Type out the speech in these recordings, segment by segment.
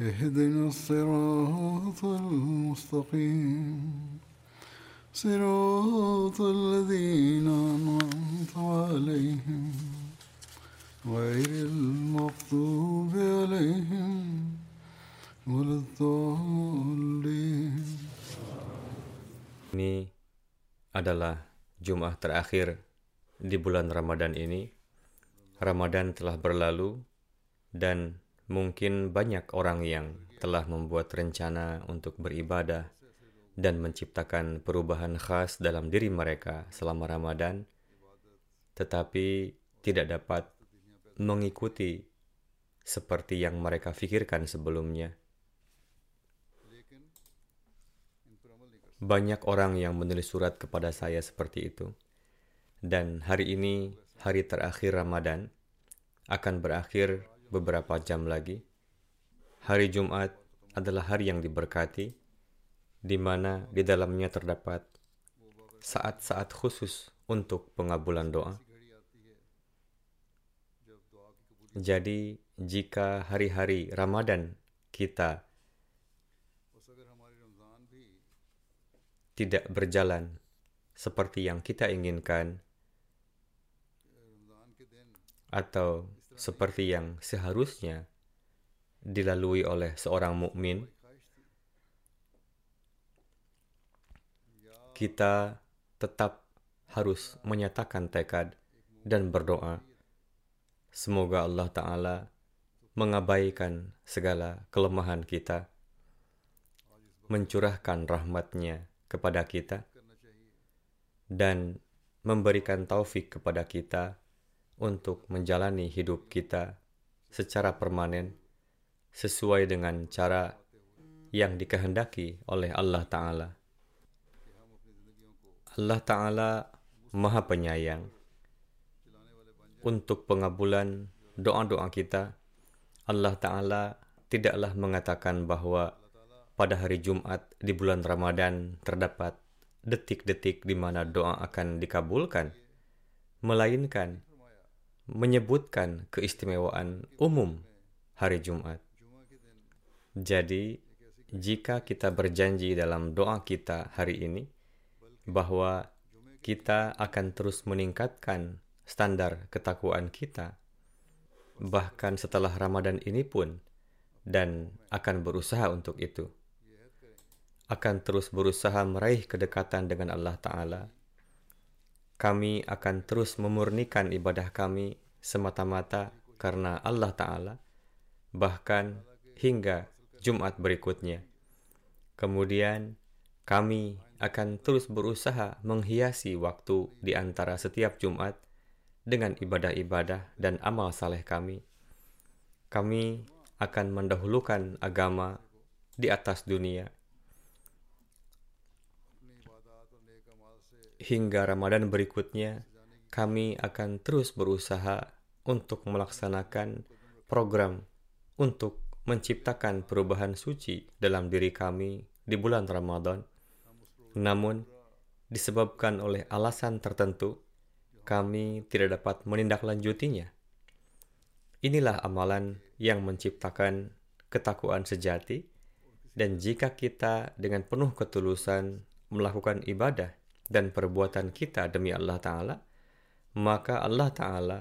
اهدنا الصراط المستقيم صراط الذين أنعمت عليهم غير المغضوب عليهم ولا الضالين Ini adalah Jum'ah terakhir di bulan Ramadan ini. Ramadan telah berlalu dan mungkin banyak orang yang telah membuat rencana untuk beribadah dan menciptakan perubahan khas dalam diri mereka selama Ramadan, tetapi tidak dapat mengikuti seperti yang mereka pikirkan sebelumnya. Banyak orang yang menulis surat kepada saya seperti itu. Dan hari ini, hari terakhir Ramadan, akan berakhir beberapa jam lagi. Hari Jumat adalah hari yang diberkati, di mana di dalamnya terdapat saat-saat khusus untuk pengabulan doa. Jadi, jika hari-hari Ramadan kita tidak berjalan seperti yang kita inginkan, atau seperti yang seharusnya dilalui oleh seorang mukmin, kita tetap harus menyatakan tekad dan berdoa. Semoga Allah Ta'ala mengabaikan segala kelemahan kita, mencurahkan rahmatnya kepada kita, dan memberikan taufik kepada kita untuk menjalani hidup kita secara permanen sesuai dengan cara yang dikehendaki oleh Allah Ta'ala. Allah Ta'ala Maha Penyayang. Untuk pengabulan doa-doa kita, Allah Ta'ala tidaklah mengatakan bahwa pada hari Jumat di bulan Ramadan terdapat detik-detik di mana doa akan dikabulkan, melainkan menyebutkan keistimewaan umum hari Jumat. Jadi, jika kita berjanji dalam doa kita hari ini bahwa kita akan terus meningkatkan standar ketakwaan kita, bahkan setelah Ramadan ini pun, dan akan berusaha untuk itu, akan terus berusaha meraih kedekatan dengan Allah Ta'ala kami akan terus memurnikan ibadah kami semata-mata karena Allah Ta'ala, bahkan hingga Jumat berikutnya. Kemudian, kami akan terus berusaha menghiasi waktu di antara setiap Jumat dengan ibadah-ibadah dan amal saleh kami. Kami akan mendahulukan agama di atas dunia hingga Ramadan berikutnya, kami akan terus berusaha untuk melaksanakan program untuk menciptakan perubahan suci dalam diri kami di bulan Ramadan. Namun, disebabkan oleh alasan tertentu, kami tidak dapat menindaklanjutinya. Inilah amalan yang menciptakan ketakuan sejati, dan jika kita dengan penuh ketulusan melakukan ibadah dan perbuatan kita demi Allah Ta'ala, maka Allah Ta'ala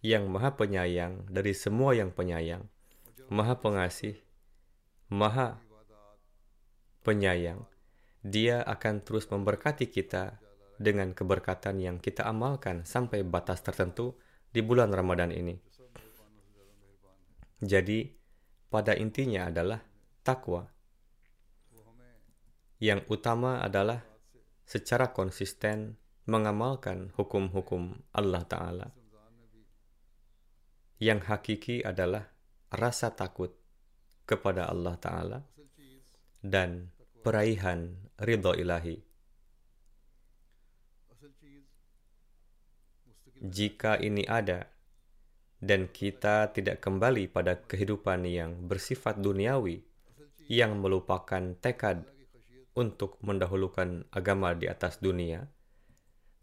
yang maha penyayang dari semua yang penyayang, maha pengasih, Maha Penyayang, Dia akan terus memberkati kita dengan keberkatan yang kita amalkan sampai batas tertentu di bulan Ramadan ini. Jadi, pada intinya adalah takwa. Yang utama adalah secara konsisten mengamalkan hukum-hukum Allah Ta'ala. Yang hakiki adalah rasa takut kepada Allah Ta'ala dan peraihan ridho ilahi. Jika ini ada, dan kita tidak kembali pada kehidupan yang bersifat duniawi, yang melupakan tekad untuk mendahulukan agama di atas dunia,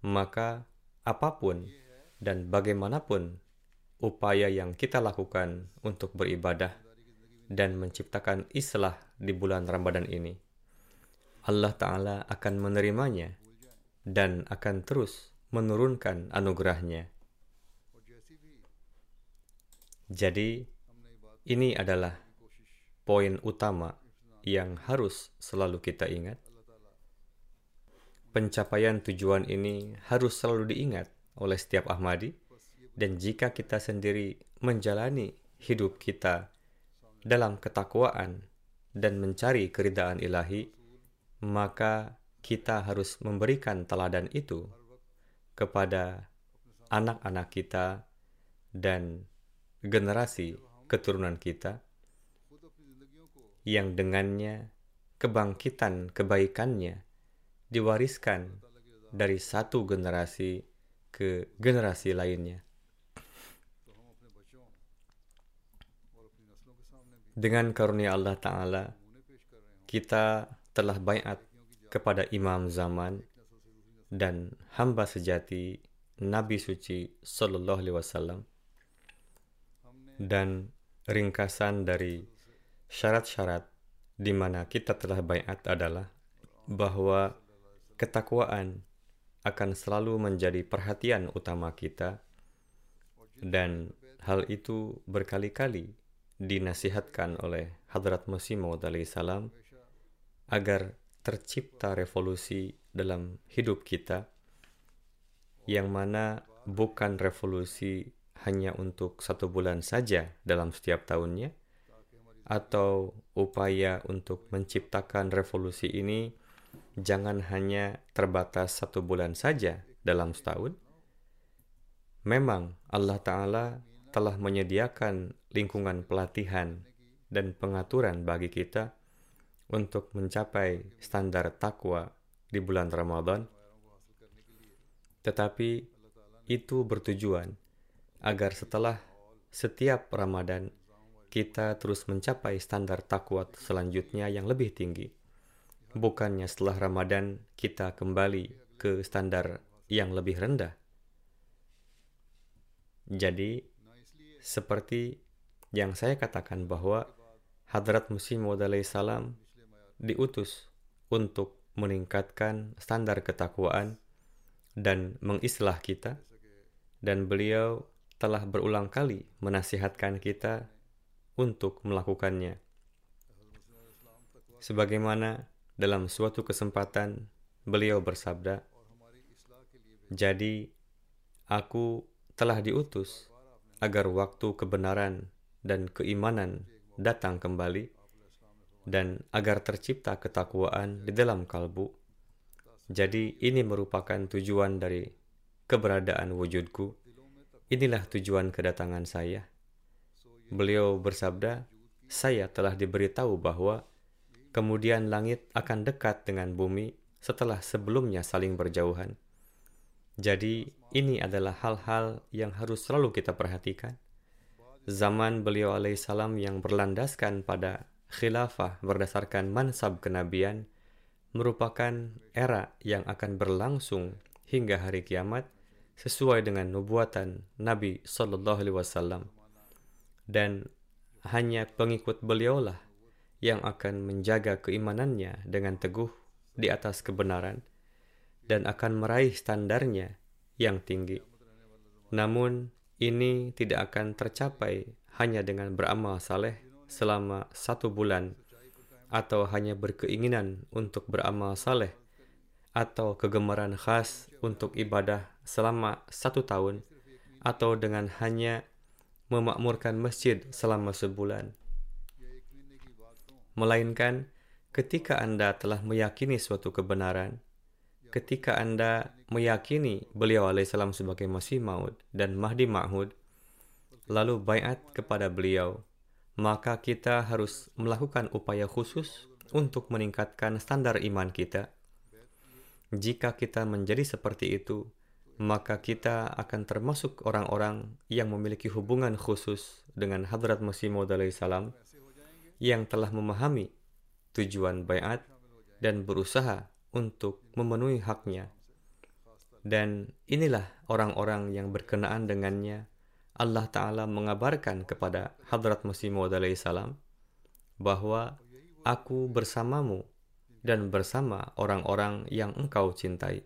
maka apa pun dan bagaimanapun upaya yang kita lakukan untuk beribadah dan menciptakan islah di bulan Ramadan ini, Allah Ta'ala akan menerimanya dan akan terus menurunkan anugerahnya. Jadi, ini adalah poin utama yang harus selalu kita ingat. Pencapaian tujuan ini harus selalu diingat oleh setiap Ahmadi, dan jika kita sendiri menjalani hidup kita dalam ketakwaan dan mencari keridaan ilahi, maka kita harus memberikan teladan itu kepada anak-anak kita dan generasi keturunan kita yang dengannya kebangkitan kebaikannya diwariskan dari satu generasi ke generasi lainnya. Dengan karunia Allah Ta'ala, kita telah bayat kepada imam zaman dan hamba sejati Nabi suci Sallallahu Alaihi Wasallam dan ringkasan dari syarat-syarat di mana kita telah bayat adalah bahwa ketakwaan akan selalu menjadi perhatian utama kita dan hal itu berkali-kali dinasihatkan oleh Hadrat Masih Maud salam agar tercipta revolusi dalam hidup kita yang mana bukan revolusi hanya untuk satu bulan saja dalam setiap tahunnya atau upaya untuk menciptakan revolusi ini jangan hanya terbatas satu bulan saja dalam setahun. Memang Allah Ta'ala telah menyediakan lingkungan pelatihan dan pengaturan bagi kita untuk mencapai standar takwa di bulan Ramadan. Tetapi itu bertujuan agar setelah setiap Ramadan kita terus mencapai standar takwa selanjutnya yang lebih tinggi bukannya setelah Ramadan kita kembali ke standar yang lebih rendah. Jadi, seperti yang saya katakan bahwa Hadrat Musim Maud salam diutus untuk meningkatkan standar ketakwaan dan mengislah kita, dan beliau telah berulang kali menasihatkan kita untuk melakukannya. Sebagaimana dalam suatu kesempatan, beliau bersabda, "Jadi, aku telah diutus agar waktu kebenaran dan keimanan datang kembali, dan agar tercipta ketakwaan di dalam kalbu. Jadi, ini merupakan tujuan dari keberadaan wujudku. Inilah tujuan kedatangan saya." Beliau bersabda, "Saya telah diberitahu bahwa..." kemudian langit akan dekat dengan bumi setelah sebelumnya saling berjauhan. Jadi, ini adalah hal-hal yang harus selalu kita perhatikan. Zaman beliau alaihissalam yang berlandaskan pada khilafah berdasarkan mansab kenabian merupakan era yang akan berlangsung hingga hari kiamat sesuai dengan nubuatan Nabi Shallallahu Alaihi Wasallam dan hanya pengikut beliaulah yang akan menjaga keimanannya dengan teguh di atas kebenaran dan akan meraih standarnya yang tinggi. Namun, ini tidak akan tercapai hanya dengan beramal saleh selama satu bulan atau hanya berkeinginan untuk beramal saleh atau kegemaran khas untuk ibadah selama satu tahun atau dengan hanya memakmurkan masjid selama sebulan. Melainkan ketika Anda telah meyakini suatu kebenaran, ketika Anda meyakini beliau alaihissalam sebagai Masih Maud dan Mahdi Ma'hud, lalu bayat kepada beliau, maka kita harus melakukan upaya khusus untuk meningkatkan standar iman kita. Jika kita menjadi seperti itu, maka kita akan termasuk orang-orang yang memiliki hubungan khusus dengan Hadrat Masih Maud salam yang telah memahami tujuan bayat dan berusaha untuk memenuhi haknya. Dan inilah orang-orang yang berkenaan dengannya Allah Ta'ala mengabarkan kepada Hadrat Masih Maud salam bahwa aku bersamamu dan bersama orang-orang yang engkau cintai.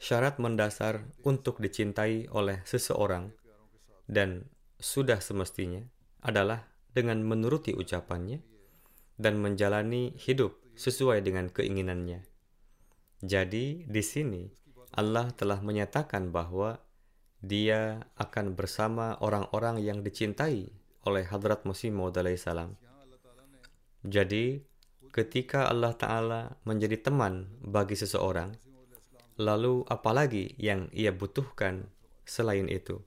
Syarat mendasar untuk dicintai oleh seseorang dan sudah semestinya adalah dengan menuruti ucapannya dan menjalani hidup sesuai dengan keinginannya. Jadi, di sini Allah telah menyatakan bahwa Dia akan bersama orang-orang yang dicintai oleh Hadrat Masih Maud salam. Jadi, ketika Allah Ta'ala menjadi teman bagi seseorang, lalu apalagi yang ia butuhkan selain itu?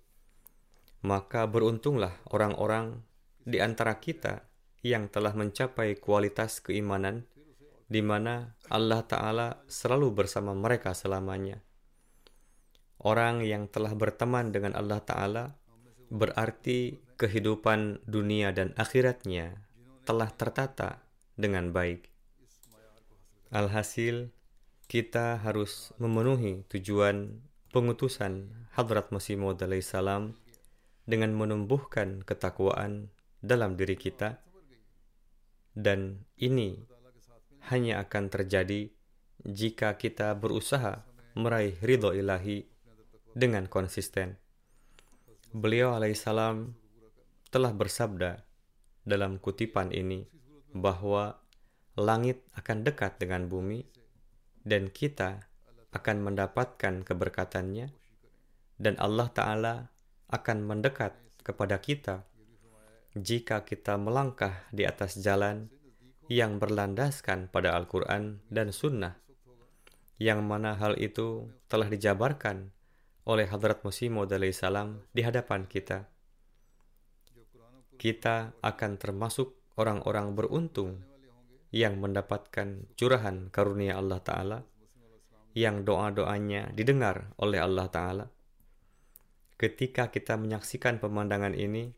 Maka beruntunglah orang-orang di antara kita yang telah mencapai kualitas keimanan di mana Allah Ta'ala selalu bersama mereka selamanya. Orang yang telah berteman dengan Allah Ta'ala berarti kehidupan dunia dan akhiratnya telah tertata dengan baik. Alhasil, kita harus memenuhi tujuan pengutusan Hadrat Masih Maud salam dengan menumbuhkan ketakwaan dalam diri kita dan ini hanya akan terjadi jika kita berusaha meraih ridho ilahi dengan konsisten. Beliau alaihissalam telah bersabda dalam kutipan ini bahwa langit akan dekat dengan bumi dan kita akan mendapatkan keberkatannya dan Allah Ta'ala akan mendekat kepada kita jika kita melangkah di atas jalan yang berlandaskan pada Al-Quran dan Sunnah, yang mana hal itu telah dijabarkan oleh Hadrat Masih Maud salam di hadapan kita. Kita akan termasuk orang-orang beruntung yang mendapatkan curahan karunia Allah Ta'ala, yang doa-doanya didengar oleh Allah Ta'ala. Ketika kita menyaksikan pemandangan ini,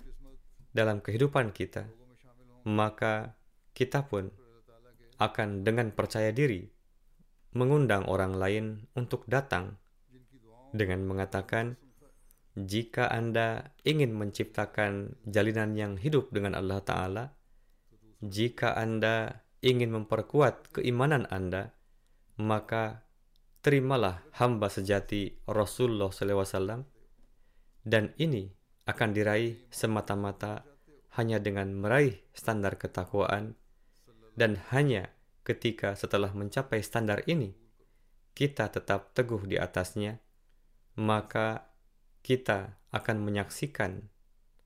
dalam kehidupan kita, maka kita pun akan dengan percaya diri mengundang orang lain untuk datang dengan mengatakan, "Jika Anda ingin menciptakan jalinan yang hidup dengan Allah Ta'ala, jika Anda ingin memperkuat keimanan Anda, maka terimalah hamba sejati Rasulullah SAW, dan ini akan diraih semata-mata hanya dengan meraih standar ketakwaan dan hanya ketika setelah mencapai standar ini kita tetap teguh di atasnya maka kita akan menyaksikan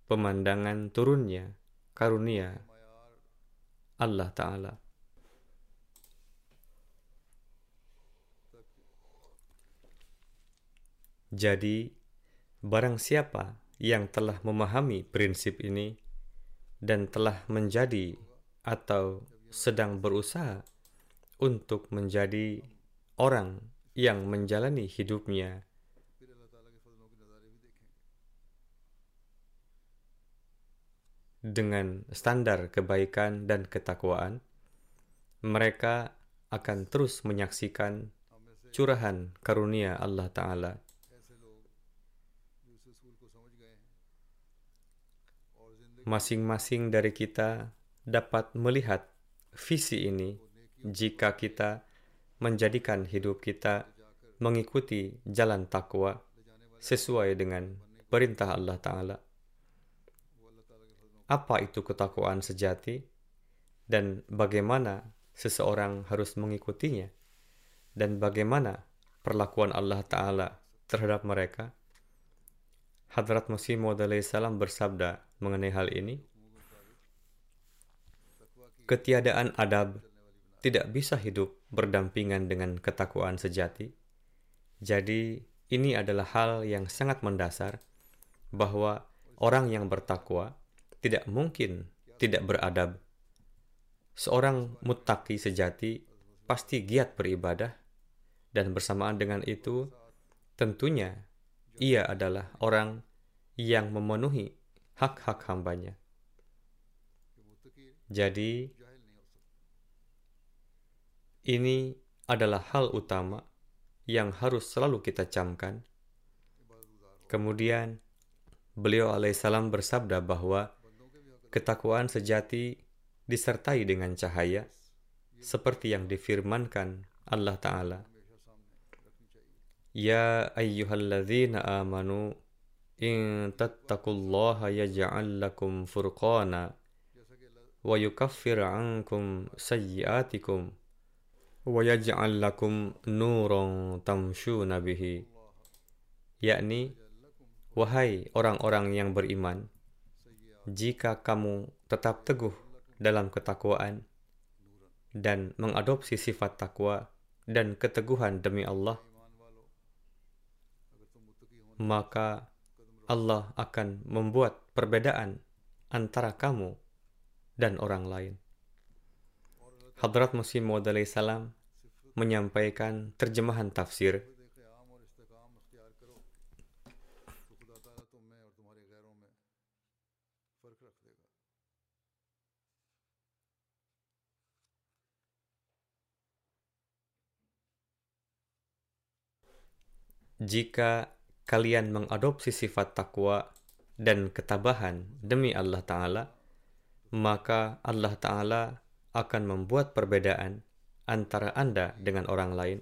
pemandangan turunnya karunia Allah Ta'ala. Jadi, barang siapa yang telah memahami prinsip ini dan telah menjadi atau sedang berusaha untuk menjadi orang yang menjalani hidupnya. Dengan standar kebaikan dan ketakwaan, mereka akan terus menyaksikan curahan karunia Allah Ta'ala masing-masing dari kita dapat melihat visi ini jika kita menjadikan hidup kita mengikuti jalan takwa sesuai dengan perintah Allah Ta'ala. Apa itu ketakwaan sejati? dan bagaimana seseorang harus mengikutinya dan bagaimana perlakuan Allah Ta'ala terhadap mereka. Hadrat Masih Maud salam bersabda mengenai hal ini. Ketiadaan adab tidak bisa hidup berdampingan dengan ketakwaan sejati. Jadi, ini adalah hal yang sangat mendasar bahwa orang yang bertakwa tidak mungkin tidak beradab. Seorang muttaki sejati pasti giat beribadah dan bersamaan dengan itu tentunya ia adalah orang yang memenuhi hak-hak hambanya. Jadi, ini adalah hal utama yang harus selalu kita camkan. Kemudian, beliau alaihissalam bersabda bahwa ketakwaan sejati disertai dengan cahaya, seperti yang difirmankan Allah Ta'ala. Ya ayyuhalladzina amanu in tattaqullaha yaj'al lakum furqana wa yukaffir ankum sayyiatikum wa yaj'al lakum nuran tamshuna bihi. Yakni wahai orang-orang yang beriman jika kamu tetap teguh dalam ketakwaan dan mengadopsi sifat takwa dan keteguhan demi Allah maka Allah akan membuat perbedaan antara kamu dan orang lain. Hadrat Musim Maud salam menyampaikan terjemahan tafsir jika kalian mengadopsi sifat takwa dan ketabahan demi Allah Ta'ala, maka Allah Ta'ala akan membuat perbedaan antara Anda dengan orang lain.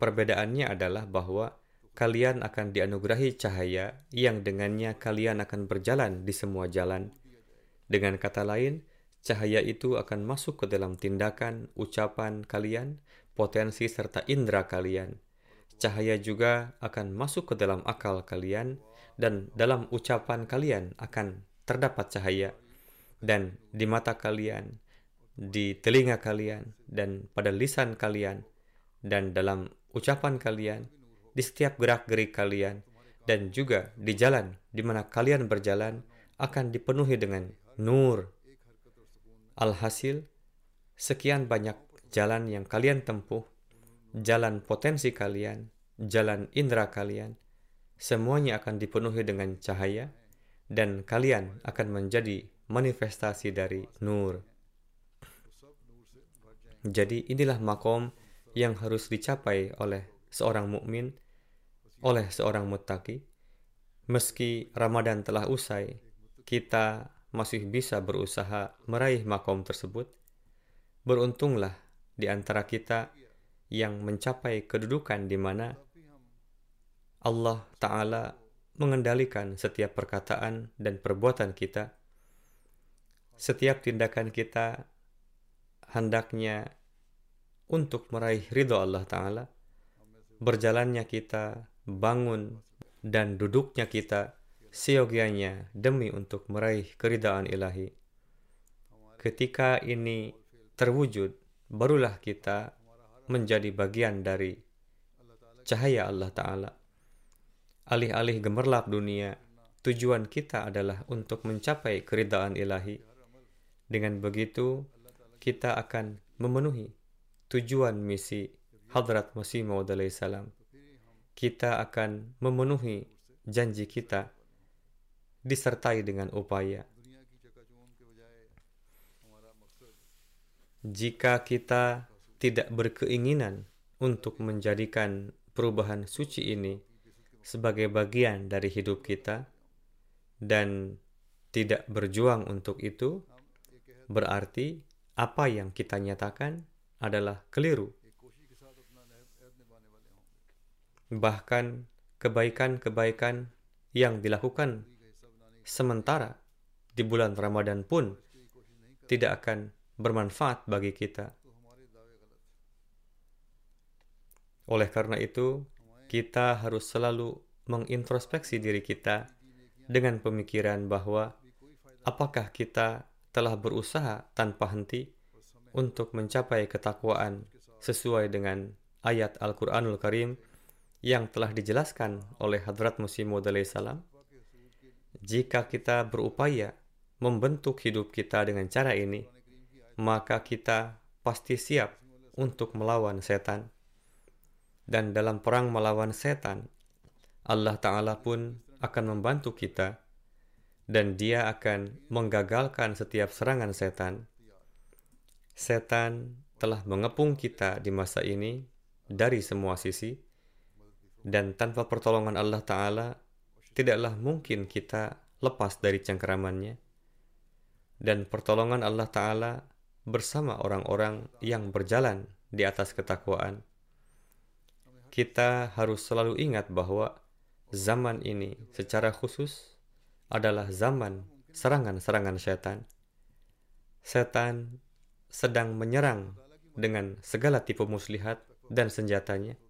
Perbedaannya adalah bahwa kalian akan dianugerahi cahaya yang dengannya kalian akan berjalan di semua jalan. Dengan kata lain, cahaya itu akan masuk ke dalam tindakan, ucapan kalian, potensi serta indera kalian Cahaya juga akan masuk ke dalam akal kalian dan dalam ucapan kalian akan terdapat cahaya dan di mata kalian, di telinga kalian dan pada lisan kalian dan dalam ucapan kalian, di setiap gerak-gerik kalian dan juga di jalan di mana kalian berjalan akan dipenuhi dengan nur. Alhasil, sekian banyak jalan yang kalian tempuh jalan potensi kalian, jalan indera kalian, semuanya akan dipenuhi dengan cahaya dan kalian akan menjadi manifestasi dari nur. Jadi inilah makom yang harus dicapai oleh seorang mukmin, oleh seorang muttaqi. Meski Ramadan telah usai, kita masih bisa berusaha meraih makom tersebut. Beruntunglah di antara kita yang mencapai kedudukan di mana Allah Ta'ala mengendalikan setiap perkataan dan perbuatan kita. Setiap tindakan kita hendaknya untuk meraih ridho Allah Ta'ala. Berjalannya kita, bangun, dan duduknya kita seyogianya demi untuk meraih keridaan ilahi. Ketika ini terwujud, barulah kita menjadi bagian dari cahaya Allah Ta'ala. Alih-alih gemerlap dunia, tujuan kita adalah untuk mencapai keridaan ilahi. Dengan begitu, kita akan memenuhi tujuan misi Hadrat Masih Maud salam. Kita akan memenuhi janji kita disertai dengan upaya. Jika kita tidak berkeinginan untuk menjadikan perubahan suci ini sebagai bagian dari hidup kita dan tidak berjuang untuk itu, berarti apa yang kita nyatakan adalah keliru. Bahkan kebaikan-kebaikan yang dilakukan sementara di bulan Ramadan pun tidak akan bermanfaat bagi kita. Oleh karena itu, kita harus selalu mengintrospeksi diri kita dengan pemikiran bahwa apakah kita telah berusaha tanpa henti untuk mencapai ketakwaan sesuai dengan ayat Al-Quranul Karim yang telah dijelaskan oleh Hadrat Musim Maud salam. Jika kita berupaya membentuk hidup kita dengan cara ini, maka kita pasti siap untuk melawan setan. Dan dalam perang melawan setan, Allah Ta'ala pun akan membantu kita dan dia akan menggagalkan setiap serangan setan. Setan telah mengepung kita di masa ini dari semua sisi dan tanpa pertolongan Allah Ta'ala tidaklah mungkin kita lepas dari cengkeramannya dan pertolongan Allah Ta'ala bersama orang-orang yang berjalan di atas ketakwaan kita harus selalu ingat bahwa zaman ini secara khusus adalah zaman serangan-serangan setan. Setan sedang menyerang dengan segala tipe muslihat dan senjatanya,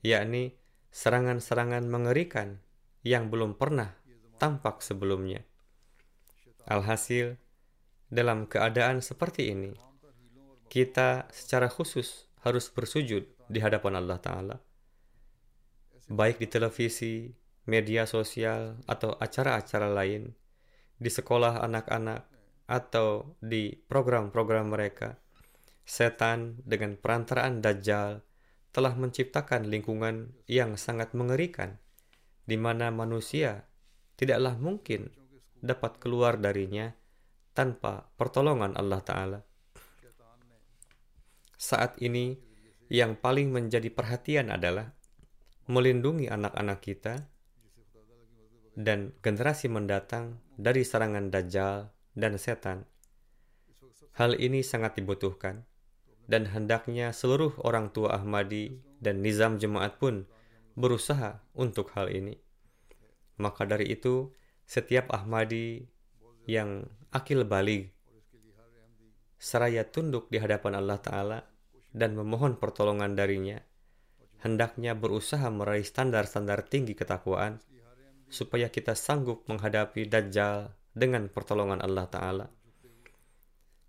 yakni serangan-serangan mengerikan yang belum pernah tampak sebelumnya. Alhasil, dalam keadaan seperti ini, kita secara khusus harus bersujud di hadapan Allah Ta'ala. Baik di televisi, media sosial, atau acara-acara lain, di sekolah anak-anak, atau di program-program mereka, setan dengan perantaraan Dajjal telah menciptakan lingkungan yang sangat mengerikan, di mana manusia tidaklah mungkin dapat keluar darinya tanpa pertolongan Allah Ta'ala. Saat ini, yang paling menjadi perhatian adalah melindungi anak-anak kita dan generasi mendatang dari serangan Dajjal dan setan. Hal ini sangat dibutuhkan, dan hendaknya seluruh orang tua Ahmadi dan nizam jemaat pun berusaha untuk hal ini. Maka dari itu, setiap Ahmadi yang akil balik seraya tunduk di hadapan Allah Ta'ala dan memohon pertolongan darinya, hendaknya berusaha meraih standar-standar tinggi ketakwaan supaya kita sanggup menghadapi Dajjal dengan pertolongan Allah Ta'ala.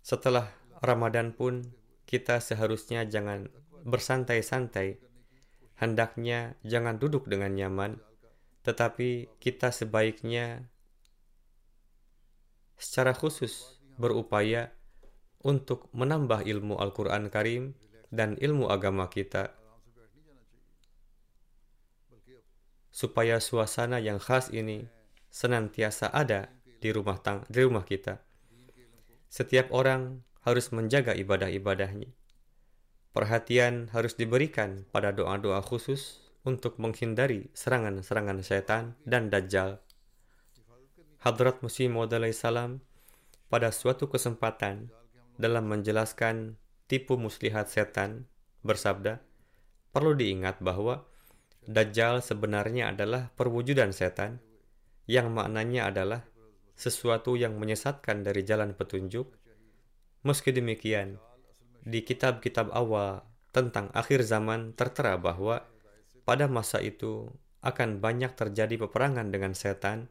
Setelah Ramadan pun, kita seharusnya jangan bersantai-santai. Hendaknya jangan duduk dengan nyaman, tetapi kita sebaiknya secara khusus berupaya untuk menambah ilmu Al-Quran Karim dan ilmu agama kita supaya suasana yang khas ini senantiasa ada di rumah tang di rumah kita. Setiap orang harus menjaga ibadah-ibadahnya. Perhatian harus diberikan pada doa-doa khusus untuk menghindari serangan-serangan setan dan dajjal. Hadrat Musim Maud salam pada suatu kesempatan dalam menjelaskan tipu muslihat setan, bersabda, perlu diingat bahwa Dajjal sebenarnya adalah perwujudan setan, yang maknanya adalah sesuatu yang menyesatkan dari jalan petunjuk. Meski demikian, di kitab-kitab awal tentang akhir zaman tertera bahwa pada masa itu akan banyak terjadi peperangan dengan setan,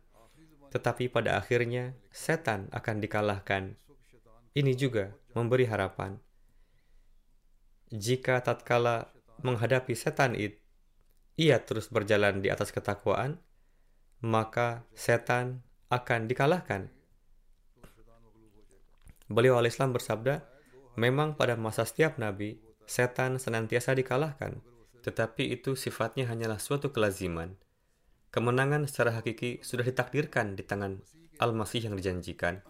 tetapi pada akhirnya setan akan dikalahkan. Ini juga memberi harapan jika tatkala menghadapi setan itu, ia terus berjalan di atas ketakwaan, maka setan akan dikalahkan. Beliau al-Islam bersabda, memang pada masa setiap nabi, setan senantiasa dikalahkan, tetapi itu sifatnya hanyalah suatu kelaziman. Kemenangan secara hakiki sudah ditakdirkan di tangan Al-Masih yang dijanjikan.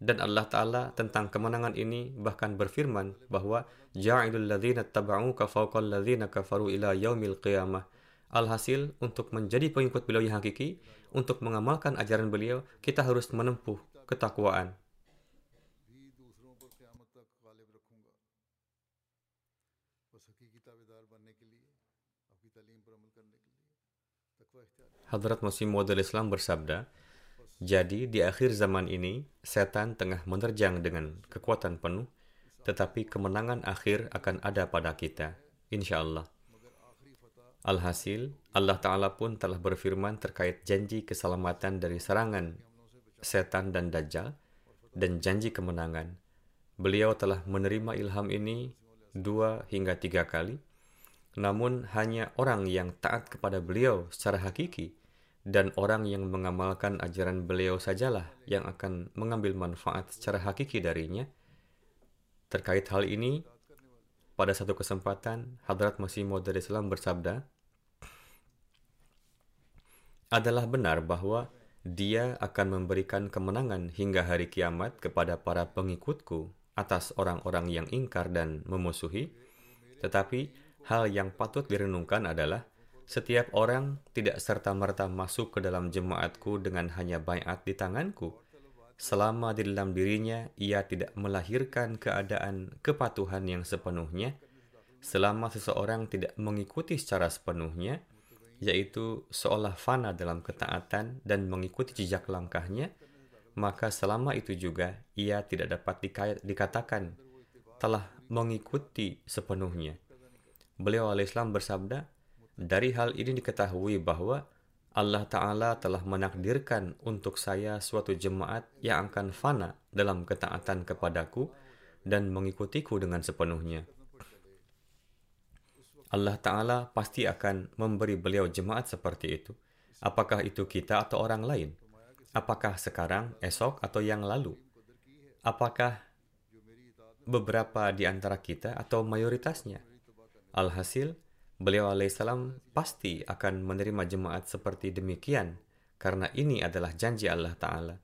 Dan Allah Ta'ala tentang kemenangan ini bahkan berfirman bahwa Ja'ilul ladhina taba'uka fawqal ladhina kafaru ila yaumil qiyamah. Alhasil, untuk menjadi pengikut beliau yang hakiki, untuk mengamalkan ajaran beliau, kita harus menempuh ketakwaan. Hadrat Masih Maud Islam bersabda, Jadi, di akhir zaman ini, setan tengah menerjang dengan kekuatan penuh, tetapi kemenangan akhir akan ada pada kita, insya Allah. Alhasil, Allah Ta'ala pun telah berfirman terkait janji keselamatan dari serangan setan dan dajjal, dan janji kemenangan. Beliau telah menerima ilham ini dua hingga tiga kali, namun hanya orang yang taat kepada beliau secara hakiki dan orang yang mengamalkan ajaran beliau sajalah yang akan mengambil manfaat secara hakiki darinya. Terkait hal ini, pada satu kesempatan, Hadrat Masih Maud Islam bersabda, adalah benar bahwa dia akan memberikan kemenangan hingga hari kiamat kepada para pengikutku atas orang-orang yang ingkar dan memusuhi. Tetapi hal yang patut direnungkan adalah setiap orang tidak serta-merta masuk ke dalam jemaatku dengan hanya bayat di tanganku. Selama di dalam dirinya ia tidak melahirkan keadaan kepatuhan yang sepenuhnya, selama seseorang tidak mengikuti secara sepenuhnya, yaitu seolah fana dalam ketaatan dan mengikuti jejak langkahnya, maka selama itu juga ia tidak dapat dikatakan telah mengikuti sepenuhnya. Beliau alaihissalam bersabda, dari hal ini diketahui bahwa Allah Ta'ala telah menakdirkan untuk saya suatu jemaat yang akan fana dalam ketaatan kepadaku dan mengikutiku dengan sepenuhnya. Allah Ta'ala pasti akan memberi beliau jemaat seperti itu. Apakah itu kita atau orang lain? Apakah sekarang, esok, atau yang lalu? Apakah beberapa di antara kita atau mayoritasnya? Alhasil, Beliau alaihissalam pasti akan menerima jemaat seperti demikian karena ini adalah janji Allah Ta'ala.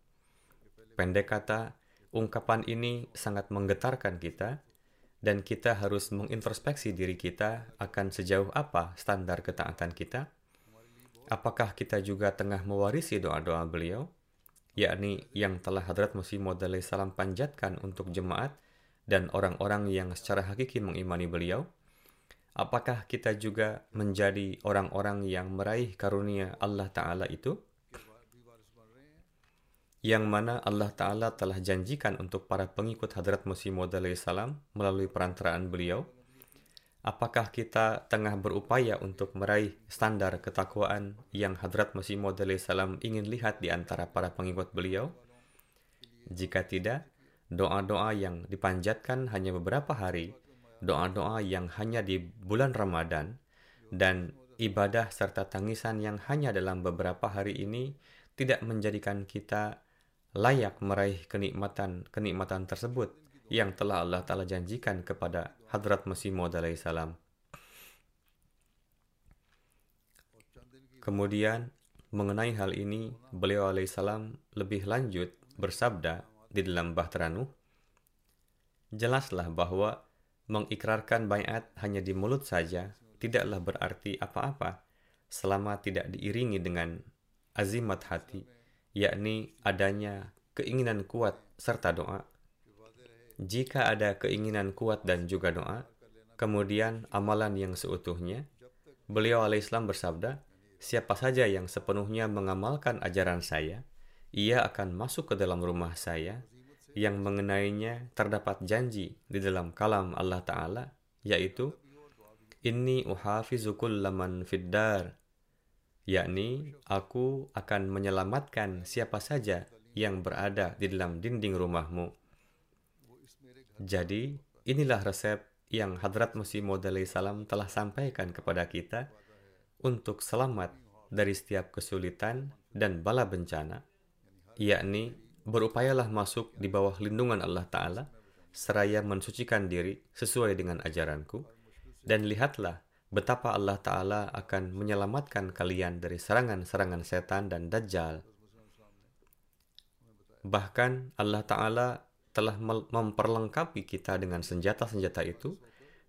Pendek kata, ungkapan ini sangat menggetarkan kita dan kita harus mengintrospeksi diri kita akan sejauh apa standar ketaatan kita. Apakah kita juga tengah mewarisi doa-doa beliau, yakni yang telah Hadrat Musi Maud salam panjatkan untuk jemaat dan orang-orang yang secara hakiki mengimani beliau? Apakah kita juga menjadi orang-orang yang meraih karunia Allah Ta'ala itu? Yang mana Allah Ta'ala telah janjikan untuk para pengikut Hadrat Musi Maud salam melalui perantaraan beliau. Apakah kita tengah berupaya untuk meraih standar ketakwaan yang Hadrat Musi Maud salam ingin lihat di antara para pengikut beliau? Jika tidak, doa-doa yang dipanjatkan hanya beberapa hari doa-doa yang hanya di bulan Ramadan, dan ibadah serta tangisan yang hanya dalam beberapa hari ini tidak menjadikan kita layak meraih kenikmatan-kenikmatan tersebut yang telah Allah Ta'ala janjikan kepada Hadrat Masih Maud salam. Kemudian, mengenai hal ini, beliau alaihissalam lebih lanjut bersabda di dalam Bahtera Nuh, jelaslah bahwa Mengikrarkan bayat hanya di mulut saja tidaklah berarti apa-apa selama tidak diiringi dengan azimat hati, yakni adanya keinginan kuat serta doa. Jika ada keinginan kuat dan juga doa, kemudian amalan yang seutuhnya, beliau alaihissalam bersabda, siapa saja yang sepenuhnya mengamalkan ajaran saya, ia akan masuk ke dalam rumah saya yang mengenainya terdapat janji di dalam kalam Allah Ta'ala, yaitu Inni uhafizu kullaman fiddar, yakni aku akan menyelamatkan siapa saja yang berada di dalam dinding rumahmu. Jadi, inilah resep yang Hadrat Musi Maud salam telah sampaikan kepada kita untuk selamat dari setiap kesulitan dan bala bencana, yakni berupayalah masuk di bawah lindungan Allah Ta'ala, seraya mensucikan diri sesuai dengan ajaranku, dan lihatlah betapa Allah Ta'ala akan menyelamatkan kalian dari serangan-serangan setan dan dajjal. Bahkan Allah Ta'ala telah memperlengkapi kita dengan senjata-senjata itu,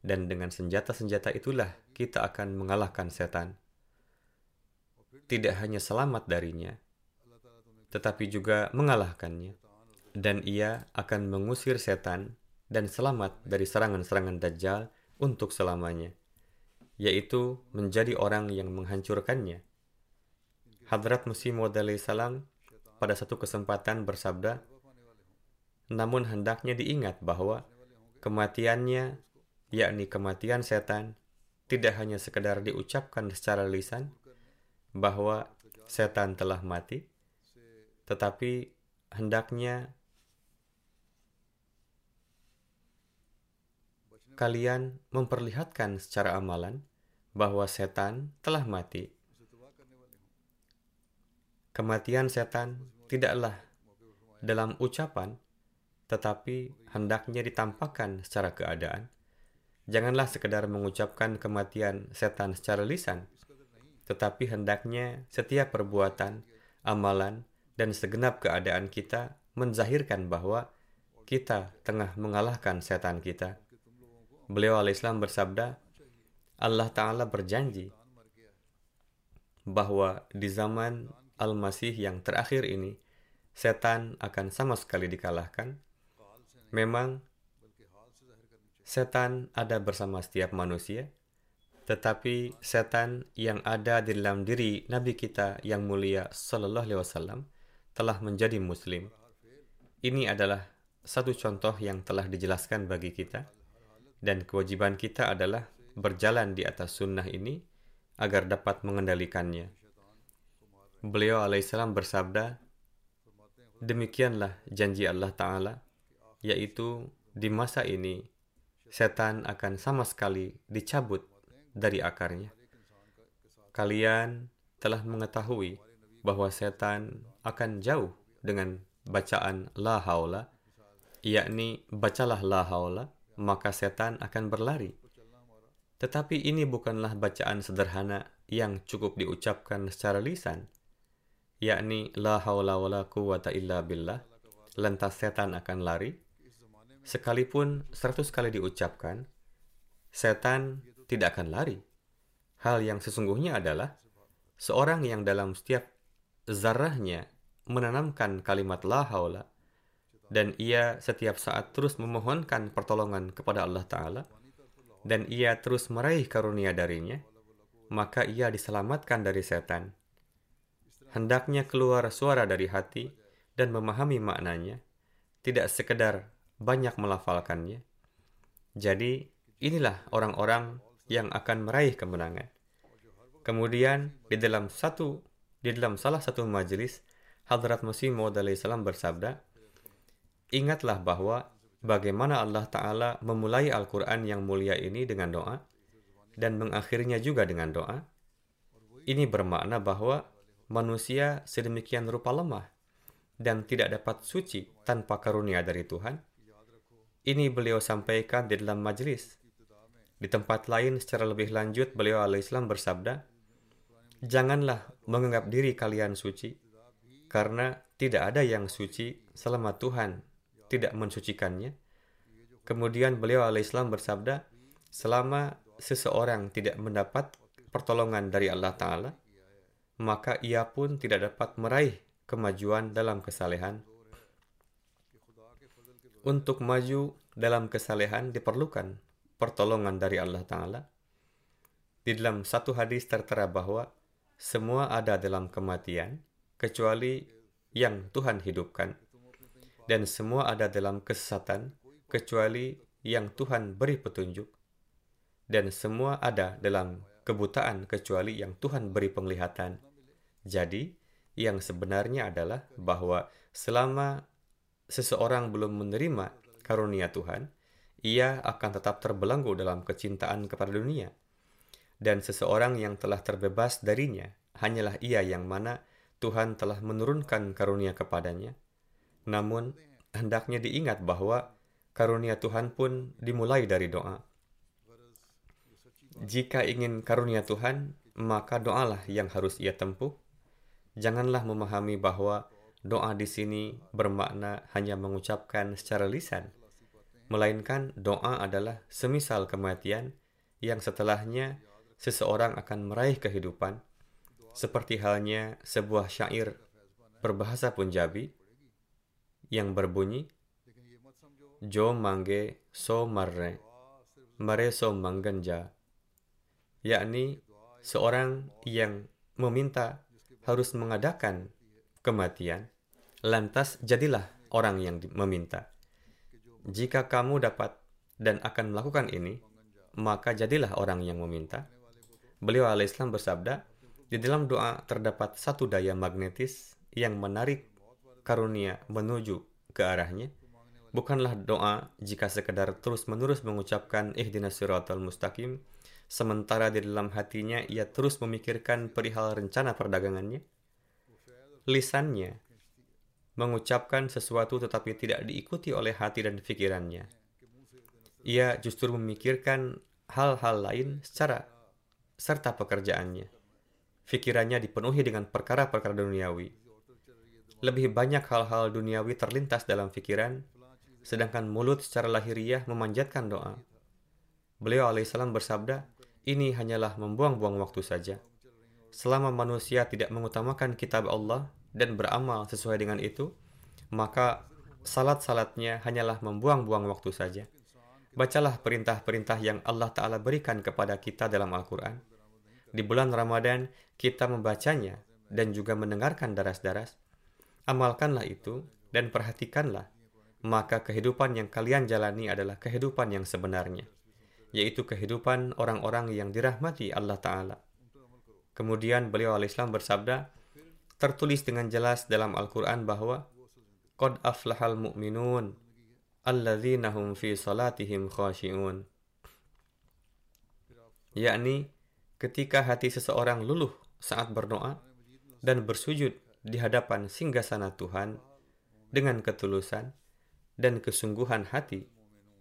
dan dengan senjata-senjata itulah kita akan mengalahkan setan. Tidak hanya selamat darinya, tetapi juga mengalahkannya. Dan ia akan mengusir setan dan selamat dari serangan-serangan Dajjal untuk selamanya, yaitu menjadi orang yang menghancurkannya. Hadrat Musi Maud salam pada satu kesempatan bersabda, namun hendaknya diingat bahwa kematiannya, yakni kematian setan, tidak hanya sekedar diucapkan secara lisan bahwa setan telah mati, tetapi hendaknya kalian memperlihatkan secara amalan bahwa setan telah mati. Kematian setan tidaklah dalam ucapan, tetapi hendaknya ditampakkan secara keadaan. Janganlah sekedar mengucapkan kematian setan secara lisan, tetapi hendaknya setiap perbuatan, amalan, dan segenap keadaan kita menzahirkan bahwa kita tengah mengalahkan setan kita. Beliau alaihissalam bersabda, Allah Ta'ala berjanji bahwa di zaman Al-Masih yang terakhir ini, setan akan sama sekali dikalahkan. Memang, setan ada bersama setiap manusia, tetapi setan yang ada di dalam diri Nabi kita yang mulia Sallallahu Alaihi Wasallam telah menjadi Muslim. Ini adalah satu contoh yang telah dijelaskan bagi kita, dan kewajiban kita adalah berjalan di atas sunnah ini agar dapat mengendalikannya. Beliau alaihissalam bersabda, Demikianlah janji Allah Ta'ala, yaitu di masa ini, setan akan sama sekali dicabut dari akarnya. Kalian telah mengetahui bahwa setan akan jauh dengan bacaan la haula, yakni bacalah la haula, maka setan akan berlari. Tetapi ini bukanlah bacaan sederhana yang cukup diucapkan secara lisan, yakni la haula wala quwata illa billah, lantas setan akan lari. Sekalipun seratus kali diucapkan, setan tidak akan lari. Hal yang sesungguhnya adalah seorang yang dalam setiap zarahnya menanamkan kalimat la haula dan ia setiap saat terus memohonkan pertolongan kepada Allah Ta'ala dan ia terus meraih karunia darinya, maka ia diselamatkan dari setan hendaknya keluar suara dari hati dan memahami maknanya, tidak sekedar banyak melafalkannya. Jadi, inilah orang-orang yang akan meraih kemenangan. Kemudian, di dalam satu di dalam salah satu majelis, Hadrat Masih Maud salam bersabda, Ingatlah bahwa bagaimana Allah Ta'ala memulai Al-Quran yang mulia ini dengan doa, dan mengakhirinya juga dengan doa. Ini bermakna bahwa manusia sedemikian rupa lemah dan tidak dapat suci tanpa karunia dari Tuhan. Ini beliau sampaikan di dalam majlis. Di tempat lain secara lebih lanjut beliau alaihissalam bersabda, Janganlah menganggap diri kalian suci, karena tidak ada yang suci selama Tuhan tidak mensucikannya. Kemudian beliau alaihissalam bersabda, selama seseorang tidak mendapat pertolongan dari Allah Ta'ala, maka ia pun tidak dapat meraih kemajuan dalam kesalehan. Untuk maju dalam kesalehan diperlukan pertolongan dari Allah Ta'ala. Di dalam satu hadis tertera bahwa semua ada dalam kematian, kecuali yang Tuhan hidupkan. Dan semua ada dalam kesesatan, kecuali yang Tuhan beri petunjuk. Dan semua ada dalam kebutaan, kecuali yang Tuhan beri penglihatan. Jadi, yang sebenarnya adalah bahwa selama seseorang belum menerima karunia Tuhan, ia akan tetap terbelenggu dalam kecintaan kepada dunia. Dan seseorang yang telah terbebas darinya hanyalah ia yang mana Tuhan telah menurunkan karunia kepadanya. Namun, hendaknya diingat bahwa karunia Tuhan pun dimulai dari doa. Jika ingin karunia Tuhan, maka doalah yang harus ia tempuh janganlah memahami bahwa doa di sini bermakna hanya mengucapkan secara lisan, melainkan doa adalah semisal kematian yang setelahnya seseorang akan meraih kehidupan, seperti halnya sebuah syair berbahasa Punjabi yang berbunyi Jo mangge so marre, mare so manggenja, yakni seorang yang meminta harus mengadakan kematian, lantas jadilah orang yang meminta. Jika kamu dapat dan akan melakukan ini, maka jadilah orang yang meminta. Beliau alaihissalam bersabda, di dalam doa terdapat satu daya magnetis yang menarik karunia menuju ke arahnya. Bukanlah doa jika sekedar terus-menerus mengucapkan ihdinas siratal mustaqim, sementara di dalam hatinya ia terus memikirkan perihal rencana perdagangannya. Lisannya mengucapkan sesuatu tetapi tidak diikuti oleh hati dan pikirannya. Ia justru memikirkan hal-hal lain secara serta pekerjaannya. Pikirannya dipenuhi dengan perkara-perkara duniawi. Lebih banyak hal-hal duniawi terlintas dalam pikiran, sedangkan mulut secara lahiriah memanjatkan doa. Beliau alaihissalam bersabda, ini hanyalah membuang-buang waktu saja. Selama manusia tidak mengutamakan kitab Allah dan beramal sesuai dengan itu, maka salat-salatnya hanyalah membuang-buang waktu saja. Bacalah perintah-perintah yang Allah Ta'ala berikan kepada kita dalam Al-Quran. Di bulan Ramadan, kita membacanya dan juga mendengarkan daras-daras. Amalkanlah itu dan perhatikanlah, maka kehidupan yang kalian jalani adalah kehidupan yang sebenarnya, yaitu kehidupan orang-orang yang dirahmati Allah Ta'ala. Kemudian beliau al-Islam bersabda, tertulis dengan jelas dalam Al-Quran bahwa Qad aflahal mu'minun alladzina hum fi salatihim khashi'un. Yakni ketika hati seseorang luluh saat berdoa dan bersujud di hadapan singgasana Tuhan dengan ketulusan dan kesungguhan hati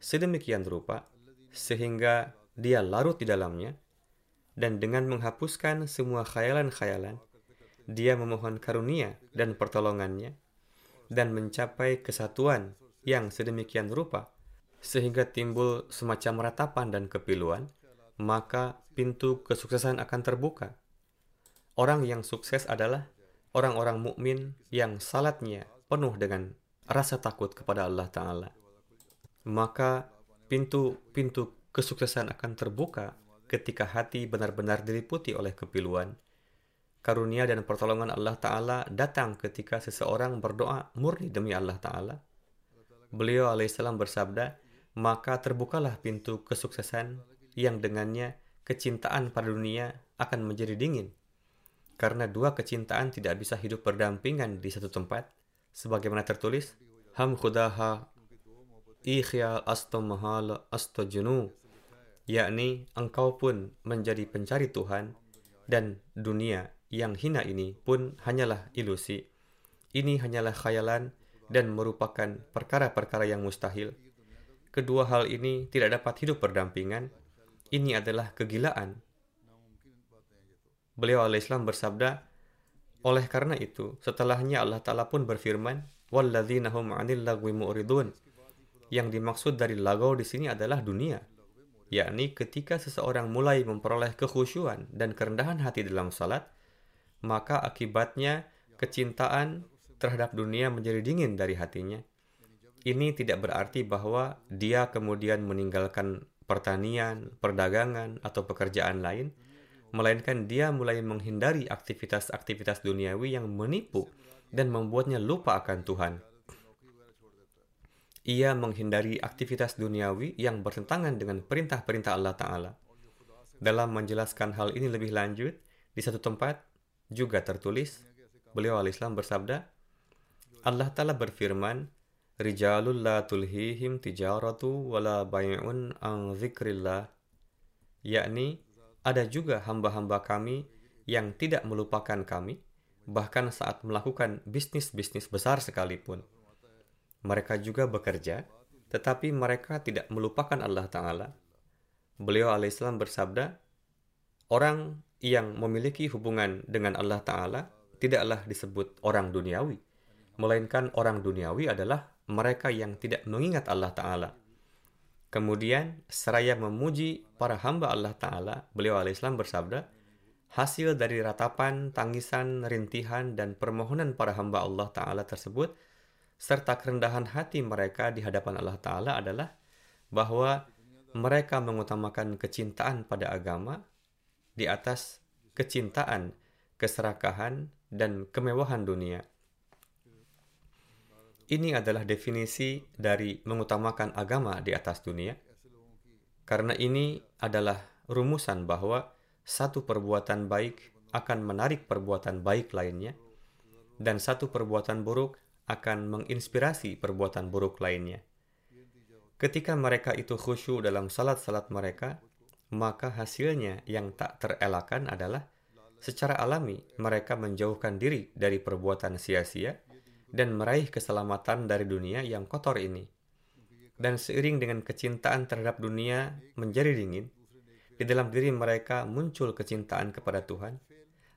sedemikian rupa sehingga dia larut di dalamnya dan dengan menghapuskan semua khayalan-khayalan dia memohon karunia dan pertolongannya dan mencapai kesatuan yang sedemikian rupa sehingga timbul semacam ratapan dan kepiluan, maka pintu kesuksesan akan terbuka. Orang yang sukses adalah orang-orang mukmin yang salatnya penuh dengan rasa takut kepada Allah Ta'ala. Maka pintu-pintu kesuksesan akan terbuka ketika hati benar-benar diliputi oleh kepiluan. Karunia dan pertolongan Allah Ta'ala datang ketika seseorang berdoa murni demi Allah Ta'ala Beliau alaihissalam bersabda, maka terbukalah pintu kesuksesan yang dengannya kecintaan pada dunia akan menjadi dingin. Karena dua kecintaan tidak bisa hidup berdampingan di satu tempat, sebagaimana tertulis, Ham khudaha ikhyal asto junu, yakni engkau pun menjadi pencari Tuhan, dan dunia yang hina ini pun hanyalah ilusi. Ini hanyalah khayalan dan merupakan perkara-perkara yang mustahil. Kedua hal ini tidak dapat hidup berdampingan. Ini adalah kegilaan. Beliau alaihissalam bersabda, oleh karena itu, setelahnya Allah Ta'ala pun berfirman, وَالَّذِينَ هُمْ عَنِ اللَّغْوِ مُعْرِضُونَ Yang dimaksud dari lagau di sini adalah dunia, yakni ketika seseorang mulai memperoleh kekhusyuan dan kerendahan hati dalam salat, maka akibatnya kecintaan terhadap dunia menjadi dingin dari hatinya. Ini tidak berarti bahwa dia kemudian meninggalkan pertanian, perdagangan, atau pekerjaan lain, melainkan dia mulai menghindari aktivitas-aktivitas duniawi yang menipu dan membuatnya lupa akan Tuhan. Ia menghindari aktivitas duniawi yang bertentangan dengan perintah-perintah Allah Ta'ala. Dalam menjelaskan hal ini lebih lanjut, di satu tempat juga tertulis, beliau al-Islam bersabda, Allah Ta'ala berfirman, Rijalul la tulhihim tijaratu wala bay'un an zikrillah. Yakni, ada juga hamba-hamba kami yang tidak melupakan kami, bahkan saat melakukan bisnis-bisnis besar sekalipun. Mereka juga bekerja, tetapi mereka tidak melupakan Allah Ta'ala. Beliau alaihissalam bersabda, Orang yang memiliki hubungan dengan Allah Ta'ala tidaklah disebut orang duniawi, melainkan orang duniawi adalah mereka yang tidak mengingat Allah Ta'ala. Kemudian, seraya memuji para hamba Allah Ta'ala, beliau alaihissalam bersabda, hasil dari ratapan, tangisan, rintihan, dan permohonan para hamba Allah Ta'ala tersebut, serta kerendahan hati mereka di hadapan Allah Ta'ala adalah bahwa mereka mengutamakan kecintaan pada agama di atas kecintaan, keserakahan, dan kemewahan dunia. Ini adalah definisi dari mengutamakan agama di atas dunia. Karena ini adalah rumusan bahwa satu perbuatan baik akan menarik perbuatan baik lainnya, dan satu perbuatan buruk akan menginspirasi perbuatan buruk lainnya. Ketika mereka itu khusyuk dalam salat-salat mereka, maka hasilnya yang tak terelakkan adalah secara alami mereka menjauhkan diri dari perbuatan sia-sia dan meraih keselamatan dari dunia yang kotor ini. Dan seiring dengan kecintaan terhadap dunia menjadi dingin, di dalam diri mereka muncul kecintaan kepada Tuhan.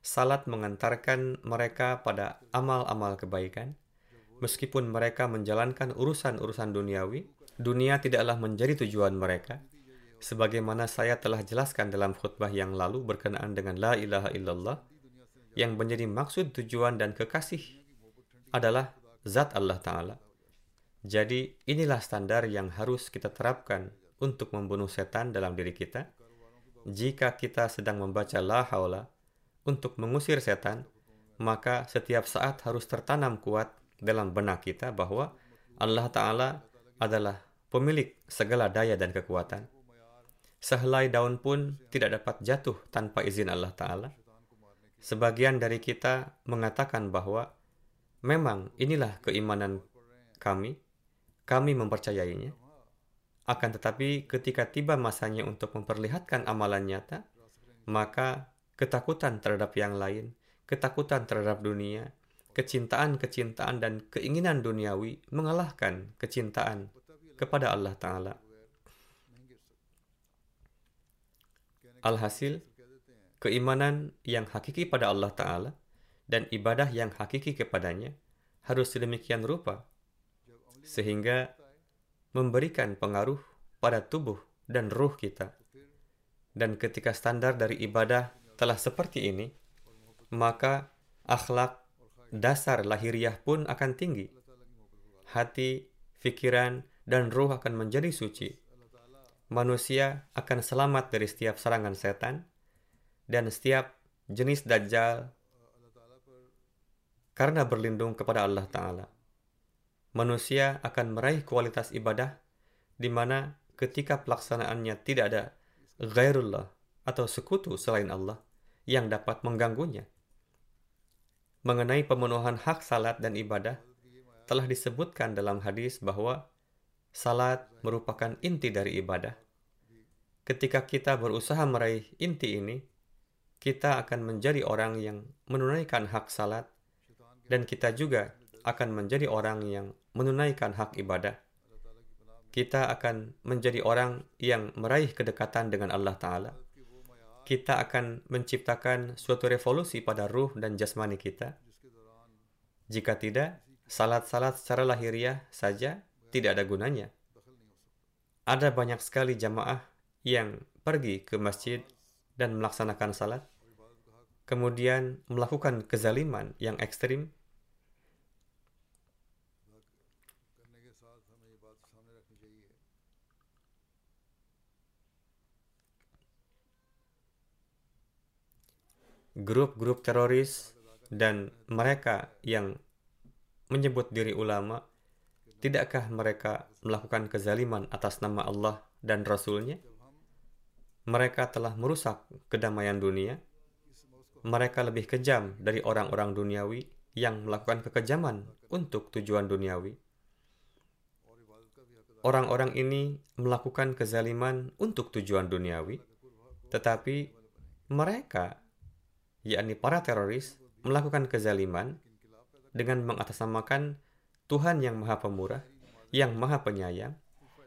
Salat mengantarkan mereka pada amal-amal kebaikan. Meskipun mereka menjalankan urusan-urusan duniawi, dunia tidaklah menjadi tujuan mereka. Sebagaimana saya telah jelaskan dalam khutbah yang lalu berkenaan dengan La ilaha illallah, yang menjadi maksud tujuan dan kekasih adalah zat Allah Ta'ala. Jadi inilah standar yang harus kita terapkan untuk membunuh setan dalam diri kita. Jika kita sedang membaca la haula untuk mengusir setan, maka setiap saat harus tertanam kuat dalam benak kita bahwa Allah Ta'ala adalah pemilik segala daya dan kekuatan. Sehelai daun pun tidak dapat jatuh tanpa izin Allah Ta'ala. Sebagian dari kita mengatakan bahwa Memang inilah keimanan kami, kami mempercayainya. Akan tetapi ketika tiba masanya untuk memperlihatkan amalan nyata, maka ketakutan terhadap yang lain, ketakutan terhadap dunia, kecintaan-kecintaan dan keinginan duniawi mengalahkan kecintaan kepada Allah Ta'ala. Alhasil, keimanan yang hakiki pada Allah Ta'ala dan ibadah yang hakiki kepadanya harus sedemikian rupa sehingga memberikan pengaruh pada tubuh dan ruh kita. Dan ketika standar dari ibadah telah seperti ini, maka akhlak dasar lahiriah pun akan tinggi. Hati, pikiran, dan ruh akan menjadi suci. Manusia akan selamat dari setiap serangan setan, dan setiap jenis dajjal karena berlindung kepada Allah Ta'ala. Manusia akan meraih kualitas ibadah di mana ketika pelaksanaannya tidak ada ghairullah atau sekutu selain Allah yang dapat mengganggunya. Mengenai pemenuhan hak salat dan ibadah, telah disebutkan dalam hadis bahwa salat merupakan inti dari ibadah. Ketika kita berusaha meraih inti ini, kita akan menjadi orang yang menunaikan hak salat dan kita juga akan menjadi orang yang menunaikan hak ibadah. Kita akan menjadi orang yang meraih kedekatan dengan Allah Ta'ala. Kita akan menciptakan suatu revolusi pada ruh dan jasmani kita. Jika tidak, salat-salat secara lahiriah saja tidak ada gunanya. Ada banyak sekali jamaah yang pergi ke masjid dan melaksanakan salat, kemudian melakukan kezaliman yang ekstrim grup-grup teroris dan mereka yang menyebut diri ulama, tidakkah mereka melakukan kezaliman atas nama Allah dan Rasulnya? Mereka telah merusak kedamaian dunia. Mereka lebih kejam dari orang-orang duniawi yang melakukan kekejaman untuk tujuan duniawi. Orang-orang ini melakukan kezaliman untuk tujuan duniawi, tetapi mereka yakni para teroris, melakukan kezaliman dengan mengatasnamakan Tuhan yang Maha Pemurah, yang Maha Penyayang,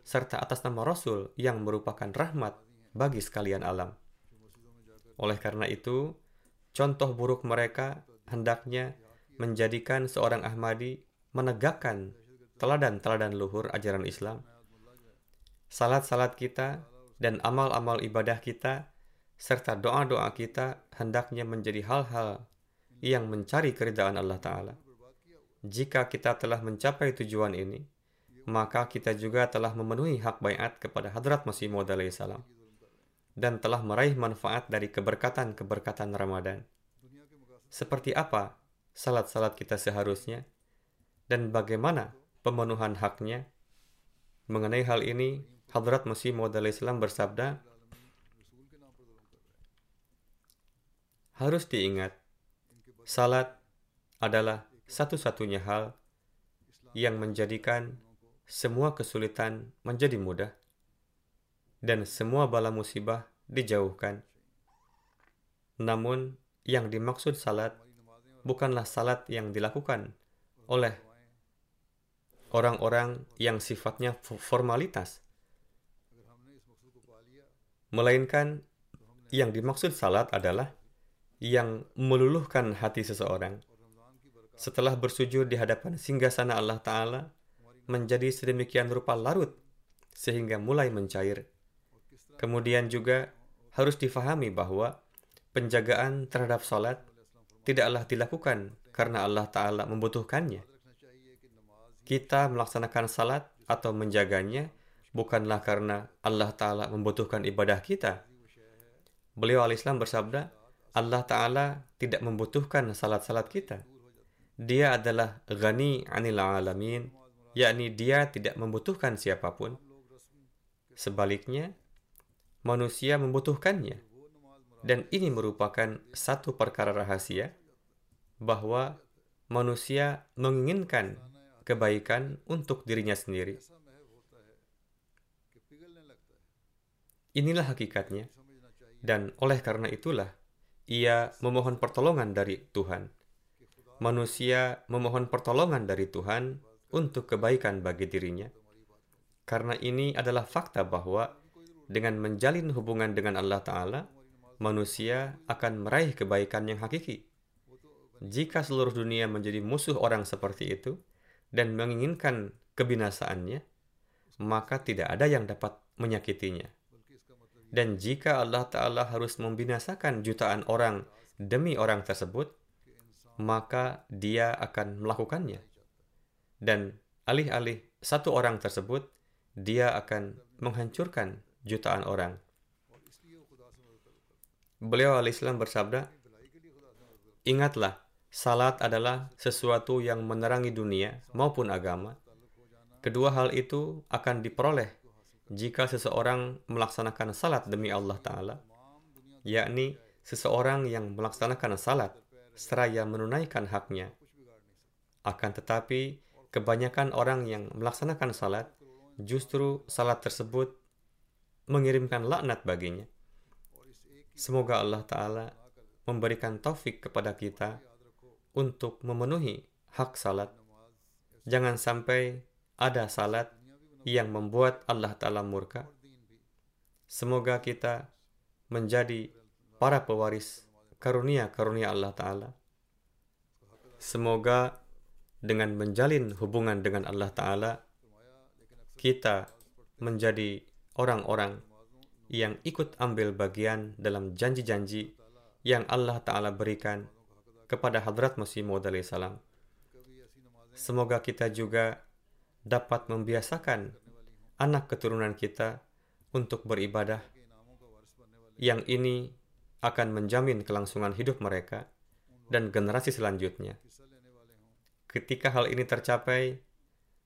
serta atas nama Rasul yang merupakan rahmat bagi sekalian alam. Oleh karena itu, contoh buruk mereka hendaknya menjadikan seorang Ahmadi menegakkan teladan-teladan luhur ajaran Islam. Salat-salat kita dan amal-amal ibadah kita serta doa-doa kita hendaknya menjadi hal-hal yang mencari keridaan Allah Ta'ala. Jika kita telah mencapai tujuan ini, maka kita juga telah memenuhi hak bayat kepada Hadrat Masih Maud salam dan telah meraih manfaat dari keberkatan-keberkatan Ramadan. Seperti apa salat-salat kita seharusnya dan bagaimana pemenuhan haknya. Mengenai hal ini, Hadrat Masih Maud Islam bersabda, harus diingat, salat adalah satu-satunya hal yang menjadikan semua kesulitan menjadi mudah dan semua bala musibah dijauhkan. Namun, yang dimaksud salat bukanlah salat yang dilakukan oleh orang-orang yang sifatnya formalitas, melainkan yang dimaksud salat adalah yang meluluhkan hati seseorang setelah bersujud di hadapan singgasana Allah Ta'ala menjadi sedemikian rupa larut sehingga mulai mencair. Kemudian juga harus difahami bahwa penjagaan terhadap salat tidaklah dilakukan karena Allah Ta'ala membutuhkannya. Kita melaksanakan salat atau menjaganya bukanlah karena Allah Ta'ala membutuhkan ibadah kita. Beliau al-Islam bersabda, Allah Ta'ala tidak membutuhkan salat-salat kita. Dia adalah ghani anil alamin, yakni dia tidak membutuhkan siapa pun. Sebaliknya, manusia membutuhkannya. Dan ini merupakan satu perkara rahasia bahwa manusia menginginkan kebaikan untuk dirinya sendiri. Inilah hakikatnya. Dan oleh karena itulah, ia memohon pertolongan dari Tuhan. Manusia memohon pertolongan dari Tuhan untuk kebaikan bagi dirinya. Karena ini adalah fakta bahwa dengan menjalin hubungan dengan Allah Ta'ala, manusia akan meraih kebaikan yang hakiki. Jika seluruh dunia menjadi musuh orang seperti itu dan menginginkan kebinasaannya, maka tidak ada yang dapat menyakitinya. Dan jika Allah Ta'ala harus membinasakan jutaan orang demi orang tersebut, maka dia akan melakukannya. Dan alih-alih satu orang tersebut, dia akan menghancurkan jutaan orang. Beliau al-Islam bersabda, Ingatlah, salat adalah sesuatu yang menerangi dunia maupun agama. Kedua hal itu akan diperoleh jika seseorang melaksanakan salat demi Allah Ta'ala, yakni seseorang yang melaksanakan salat seraya menunaikan haknya. Akan tetapi, kebanyakan orang yang melaksanakan salat, justru salat tersebut mengirimkan laknat baginya. Semoga Allah Ta'ala memberikan taufik kepada kita untuk memenuhi hak salat. Jangan sampai ada salat yang membuat Allah Ta'ala murka. Semoga kita menjadi para pewaris karunia-karunia Allah Ta'ala. Semoga dengan menjalin hubungan dengan Allah Ta'ala, kita menjadi orang-orang yang ikut ambil bagian dalam janji-janji yang Allah Ta'ala berikan kepada Hadrat Masih Maud salam. Semoga kita juga dapat membiasakan anak keturunan kita untuk beribadah yang ini akan menjamin kelangsungan hidup mereka dan generasi selanjutnya. Ketika hal ini tercapai,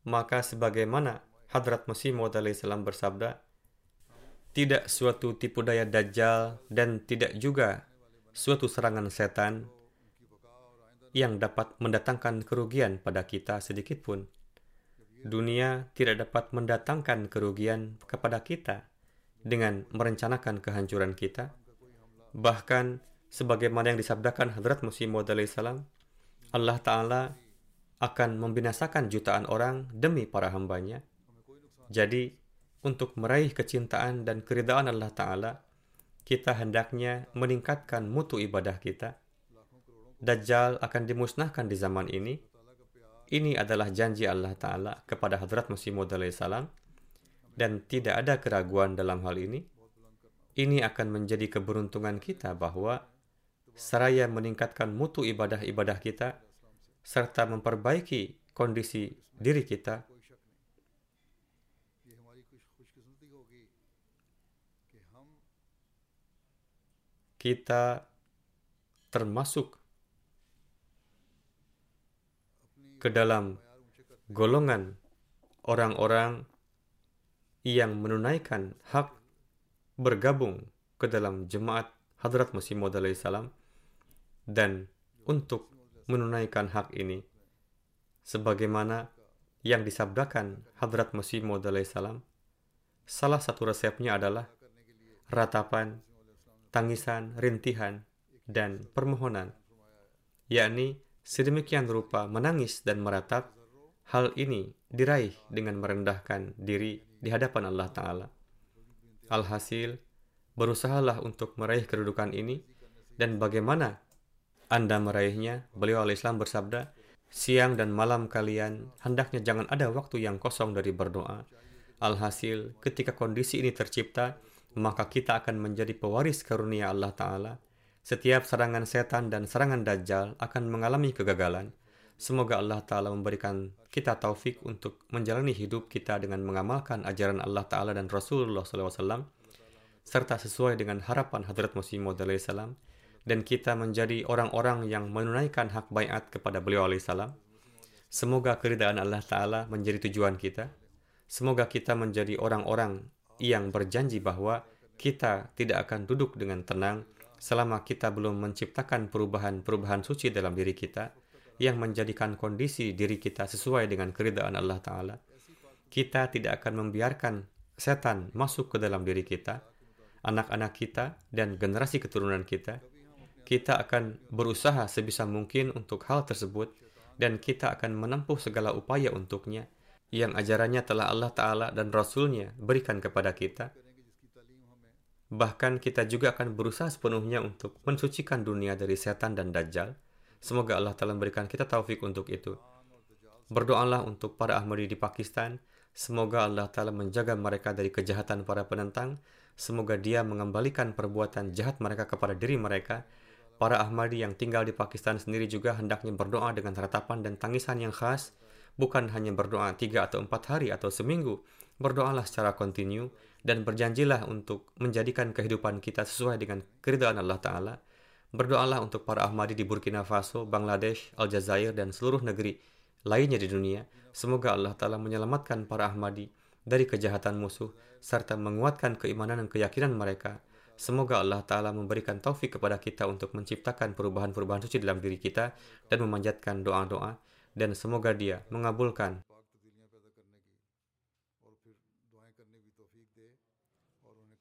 maka sebagaimana Hadrat Masih Maud salam bersabda, tidak suatu tipu daya dajjal dan tidak juga suatu serangan setan yang dapat mendatangkan kerugian pada kita sedikit pun dunia tidak dapat mendatangkan kerugian kepada kita dengan merencanakan kehancuran kita. Bahkan, sebagaimana yang disabdakan Hadrat Maud salam, Allah Ta'ala akan membinasakan jutaan orang demi para hambanya. Jadi, untuk meraih kecintaan dan keridaan Allah Ta'ala, kita hendaknya meningkatkan mutu ibadah kita. Dajjal akan dimusnahkan di zaman ini, ini adalah janji Allah Ta'ala kepada Hadrat Masih Maud salam dan tidak ada keraguan dalam hal ini. Ini akan menjadi keberuntungan kita bahwa seraya meningkatkan mutu ibadah-ibadah kita serta memperbaiki kondisi diri kita kita termasuk ke dalam golongan orang-orang yang menunaikan hak bergabung ke dalam jemaat Hadrat Masih Maud salam dan untuk menunaikan hak ini sebagaimana yang disabdakan Hadrat Masih Maud salam. Salah satu resepnya adalah ratapan, tangisan, rintihan, dan permohonan, yakni sedemikian rupa menangis dan meratap, hal ini diraih dengan merendahkan diri di hadapan Allah Ta'ala. Alhasil, berusahalah untuk meraih kedudukan ini, dan bagaimana Anda meraihnya, beliau Islam bersabda, siang dan malam kalian hendaknya jangan ada waktu yang kosong dari berdoa. Alhasil, ketika kondisi ini tercipta, maka kita akan menjadi pewaris karunia Allah Ta'ala. Setiap serangan setan dan serangan dajjal akan mengalami kegagalan. Semoga Allah Ta'ala memberikan kita taufik untuk menjalani hidup kita dengan mengamalkan ajaran Allah Ta'ala dan Rasulullah SAW, serta sesuai dengan harapan Hadrat Masih salam dan kita menjadi orang-orang yang menunaikan hak bayat kepada beliau salam. Semoga keridaan Allah Ta'ala menjadi tujuan kita. Semoga kita menjadi orang-orang yang berjanji bahwa kita tidak akan duduk dengan tenang selama kita belum menciptakan perubahan-perubahan suci dalam diri kita yang menjadikan kondisi diri kita sesuai dengan keridaan Allah Ta'ala. Kita tidak akan membiarkan setan masuk ke dalam diri kita, anak-anak kita, dan generasi keturunan kita. Kita akan berusaha sebisa mungkin untuk hal tersebut, dan kita akan menempuh segala upaya untuknya yang ajarannya telah Allah Ta'ala dan Rasulnya berikan kepada kita. Bahkan kita juga akan berusaha sepenuhnya untuk mensucikan dunia dari setan dan dajjal. Semoga Allah Ta'ala memberikan kita taufik untuk itu. Berdoalah untuk para Ahmadi di Pakistan. Semoga Allah Ta'ala menjaga mereka dari kejahatan para penentang. Semoga dia mengembalikan perbuatan jahat mereka kepada diri mereka. Para Ahmadi yang tinggal di Pakistan sendiri juga hendaknya berdoa dengan ratapan dan tangisan yang khas bukan hanya berdoa tiga atau empat hari atau seminggu, berdoalah secara kontinu dan berjanjilah untuk menjadikan kehidupan kita sesuai dengan keridhaan Allah Ta'ala. Berdoalah untuk para Ahmadi di Burkina Faso, Bangladesh, Aljazair, dan seluruh negeri lainnya di dunia. Semoga Allah Ta'ala menyelamatkan para Ahmadi dari kejahatan musuh, serta menguatkan keimanan dan keyakinan mereka. Semoga Allah Ta'ala memberikan taufik kepada kita untuk menciptakan perubahan-perubahan suci dalam diri kita dan memanjatkan doa-doa dan semoga dia mengabulkan